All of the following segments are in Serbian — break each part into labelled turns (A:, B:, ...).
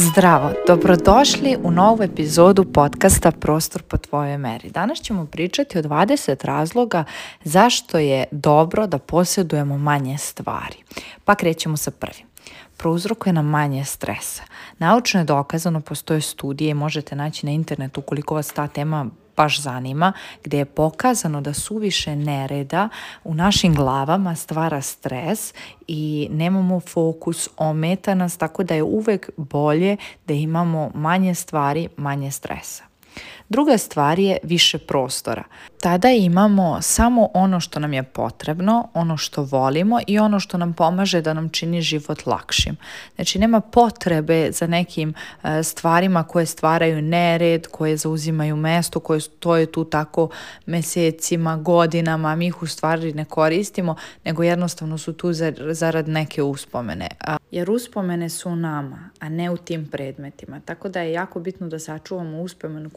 A: Zdravo, dobrodošli u novu epizodu podcasta Prostor po tvojoj meri. Danas ćemo pričati o 20 razloga zašto je dobro da posjedujemo manje stvari. Pa krećemo sa prvim prouzrokuje nam manje stresa. Naučno je dokazano, postoje studije i možete naći na internetu ukoliko vas ta tema baš zanima, gdje je pokazano da suviše nereda u našim glavama stvara stres i nemamo fokus, ometa nas, tako da je uvek bolje da imamo manje stvari, manje stresa. Druga stvar je više prostora tada imamo samo ono što nam je potrebno, ono što volimo i ono što nam pomaže da nam čini život lakšim. Znači nema potrebe za nekim e, stvarima koje stvaraju nered, koje zauzimaju mesto, koje je tu tako mjesecima, godinama, mi ih u stvari ne koristimo, nego jednostavno su tu zarad neke uspomene. Jer uspomene su u nama, a ne u tim predmetima. Tako da je jako bitno da sačuvamo uspomenu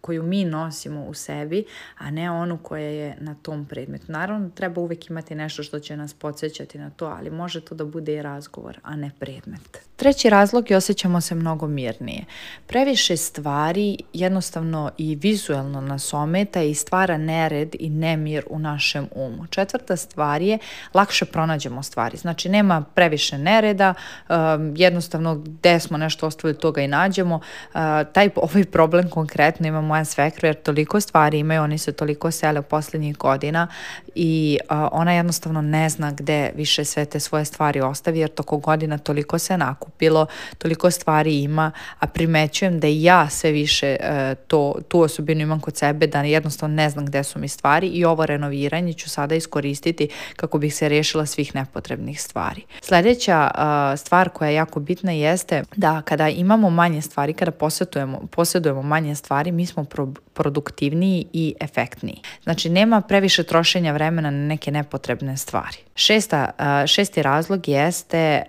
A: koju, mi nosimo u sebi, a ne ne onu koja je na tom predmetu. Naravno, treba uvijek imati nešto što će nas podsjećati na to, ali može to da bude i razgovor, a ne predmet. Treći razlog je osjećamo se mnogo mirnije. Previše stvari jednostavno i vizualno nas ometa i stvara nered i nemir u našem umu. Četvrta stvar je lakše pronađemo stvari. Znači nema previše nereda, ehm, jednostavno gde smo nešto ostavili toga i nađemo. Ehm, taj ovaj problem konkretno ima moja svekra jer toliko stvari imaju, oni se to koliko sele u posljednjih godina i ona jednostavno ne zna gde više sve te svoje stvari ostavi jer toko godina toliko se nakupilo, toliko stvari ima, a primećujem da i ja sve više e, to, tu osobinu imam kod sebe da jednostavno ne znam gde su mi stvari i ovo renoviranje ću sada iskoristiti kako bih se rješila svih nepotrebnih stvari. Sljedeća stvar koja je jako bitna jeste da kada imamo manje stvari, kada posjedujemo manje stvari, mi smo produktivniji i efektivniji. Znači nema previše trošenja vremena na neke nepotrebne stvari. Šesta, šesti razlog jeste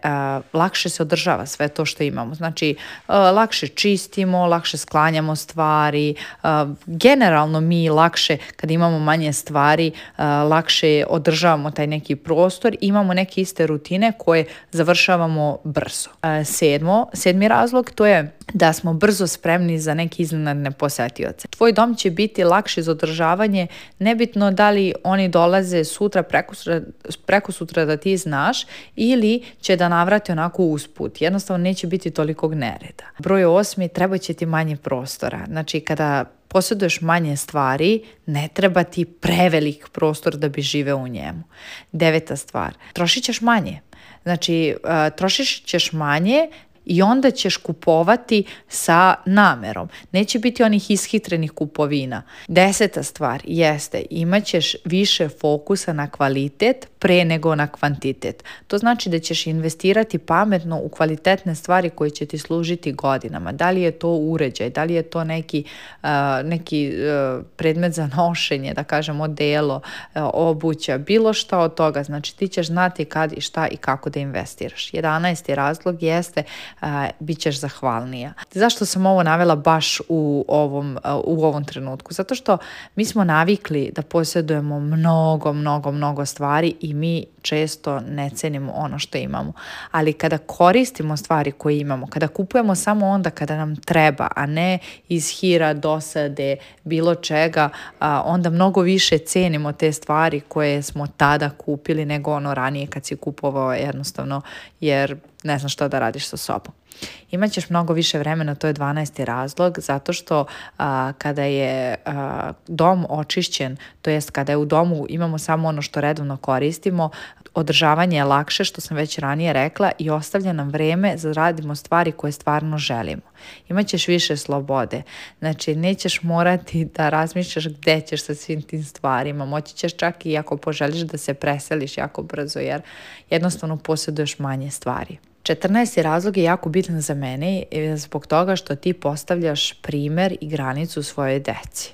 A: lakše se održava sve to što imamo. Znači lakše čistimo, lakše sklanjamo stvari, generalno mi lakše kad imamo manje stvari, lakše održavamo taj neki prostor, imamo neke iste rutine koje završavamo brzo. Sedmo, sedmi razlog to je da smo brzo spremni za neke iznenadne posetioce. Tvoj dom će biti lakši za održavanje, nebitno da li oni dolaze sutra, preko, preko sutra da ti znaš ili će da navrate onako usput. Jednostavno neće biti tolikog nereda. Broj osmi, treba će ti manje prostora. Znači kada posjeduješ manje stvari, ne treba ti prevelik prostor da bi žive u njemu. Deveta stvar, trošit ćeš manje. Znači, trošit ćeš manje i onda ćeš kupovati sa namerom. Neće biti onih ishitrenih kupovina. Deseta stvar jeste imat ćeš više fokusa na kvalitet pre nego na kvantitet. To znači da ćeš investirati pametno u kvalitetne stvari koje će ti služiti godinama. Da li je to uređaj, da li je to neki, neki e, predmet za nošenje, da kažem uh, obuća, bilo što od toga. Znači ti ćeš znati kad i šta i kako da investiraš. 11. razlog jeste bit ćeš zahvalnija. Zašto sam ovo navela baš u ovom, u ovom trenutku? Zato što mi smo navikli da posjedujemo mnogo, mnogo, mnogo stvari i mi često ne cenimo ono što imamo. Ali kada koristimo stvari koje imamo, kada kupujemo samo onda kada nam treba, a ne iz hira, dosade, bilo čega, onda mnogo više cijenimo te stvari koje smo tada kupili nego ono ranije kad si kupovao jednostavno jer ne znam što da radiš sa sobom. Imaćeš mnogo više vremena, to je 12. razlog, zato što kada je dom očišćen, to jest kada je u domu imamo samo ono što redovno koristimo, održavanje je lakše, što sam već ranije rekla, i ostavlja nam vreme za radimo stvari koje stvarno želimo. Imaćeš više slobode, znači nećeš morati da razmišljaš gde ćeš sa svim tim stvarima, moći ćeš čak i ako poželiš da se preseliš jako brzo, jer jednostavno posjeduješ manje stvari. 14. razlog je jako bitan za mene e, zbog toga što ti postavljaš primer i granicu svoje deci.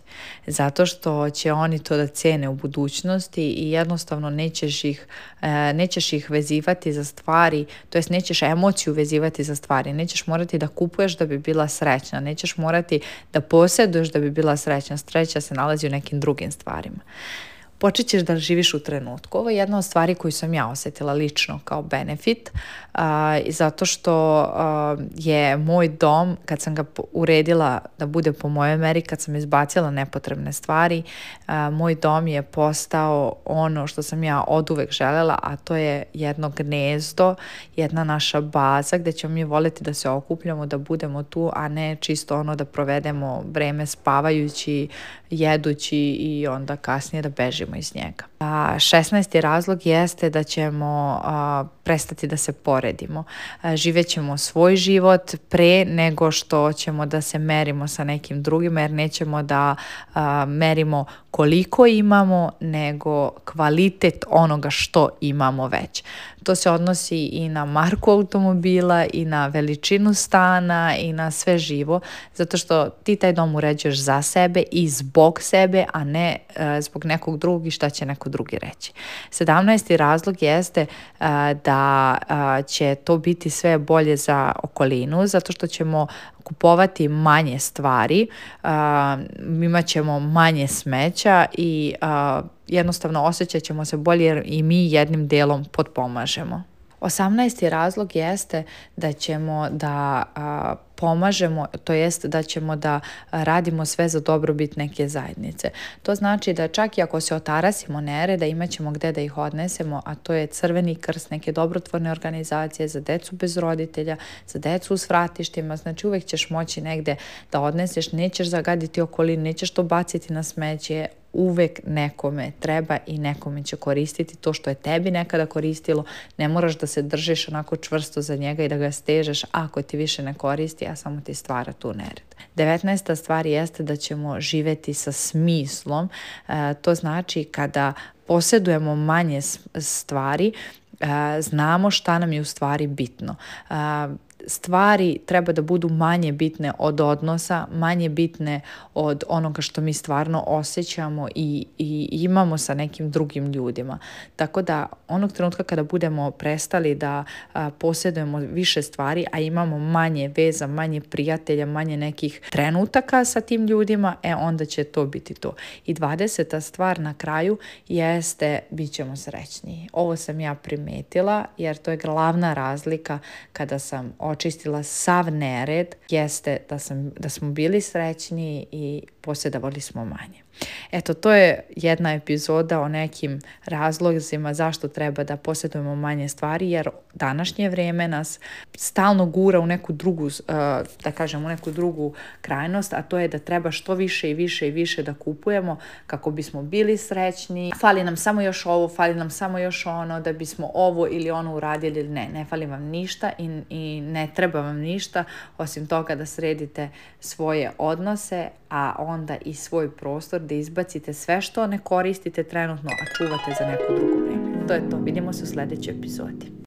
A: Zato što će oni to da cene u budućnosti i jednostavno nećeš ih, e, nećeš ih vezivati za stvari, to jest nećeš emociju vezivati za stvari, nećeš morati da kupuješ da bi bila srećna, nećeš morati da posjeduješ da bi bila srećna, sreća se nalazi u nekim drugim stvarima počet ćeš da živiš u trenutku. Ovo je jedna od stvari koju sam ja osjetila lično kao benefit zato što je moj dom, kad sam ga uredila da bude po mojoj meri, kad sam izbacila nepotrebne stvari, moj dom je postao ono što sam ja oduvek želela, a to je jedno gnezdo, jedna naša baza gdje ćemo mi voliti da se okupljamo, da budemo tu, a ne čisto ono da provedemo vreme spavajući, jedući i onda kasnije da bežimo iz njega. A, 16. razlog jeste da ćemo prestati da se poredimo. A, živećemo svoj život pre nego što ćemo da se merimo sa nekim drugim jer nećemo da merimo koliko imamo, nego kvalitet onoga što imamo već. To se odnosi i na marku automobila i na veličinu stana i na sve živo, zato što ti taj dom uređuješ za sebe i zbog sebe, a ne e, zbog nekog drugog i šta će neko drugi reći. 17. razlog jeste e, da e, će to biti sve bolje za okolinu, zato što ćemo kupovati manje stvari, uh, imat ćemo manje smeća i jednostavno osjećat ćemo se bolje jer i mi jednim delom potpomažemo. 18. razlog jeste da ćemo da pomažemo, to jest da ćemo da radimo sve za dobrobit neke zajednice. To znači da čak i ako se otarasimo da imat ćemo gde da ih odnesemo, a to je crveni krst neke dobrotvorne organizacije za decu bez roditelja, za decu u vratištima, znači uvek ćeš moći negde da odneseš, nećeš zagaditi okolinu, nećeš to baciti na smeće, uvek nekome treba i nekome će koristiti to što je tebi nekada koristilo. Ne moraš da se držiš onako čvrsto za njega i da ga stežeš ako ti više ne koristi, a samo ti stvara tu nered. 19. stvar jeste da ćemo živeti sa smislom. E, to znači kada posjedujemo manje stvari, e, znamo šta nam je u stvari bitno. E, stvari treba da budu manje bitne od odnosa, manje bitne od onoga što mi stvarno osjećamo i, i imamo sa nekim drugim ljudima. Tako da onog trenutka kada budemo prestali da posjedujemo više stvari, a imamo manje veza, manje prijatelja, manje nekih trenutaka sa tim ljudima, e onda će to biti to. I 20. stvar na kraju jeste bit ćemo srećniji. Ovo sam ja primetila jer to je glavna razlika kada sam očistila sav nered jeste da, sam, da smo bili srećni i posjedovali smo manje. Eto, to je jedna epizoda o nekim razlozima zašto treba da posjedujemo manje stvari, jer današnje vrijeme nas stalno gura u neku drugu, eh, da kažem, u neku drugu krajnost, a to je da treba što više i više i više da kupujemo kako bismo bili srećni. Fali nam samo još ovo, fali nam samo još ono, da bismo ovo ili ono uradili ili ne. Ne fali vam ništa i, i ne treba vam ništa, osim toga da sredite svoje odnose, a on onda i svoj prostor da izbacite sve što ne koristite trenutno, a čuvate za neko drugo vrijeme. To je to. Vidimo se u sljedećoj epizodi.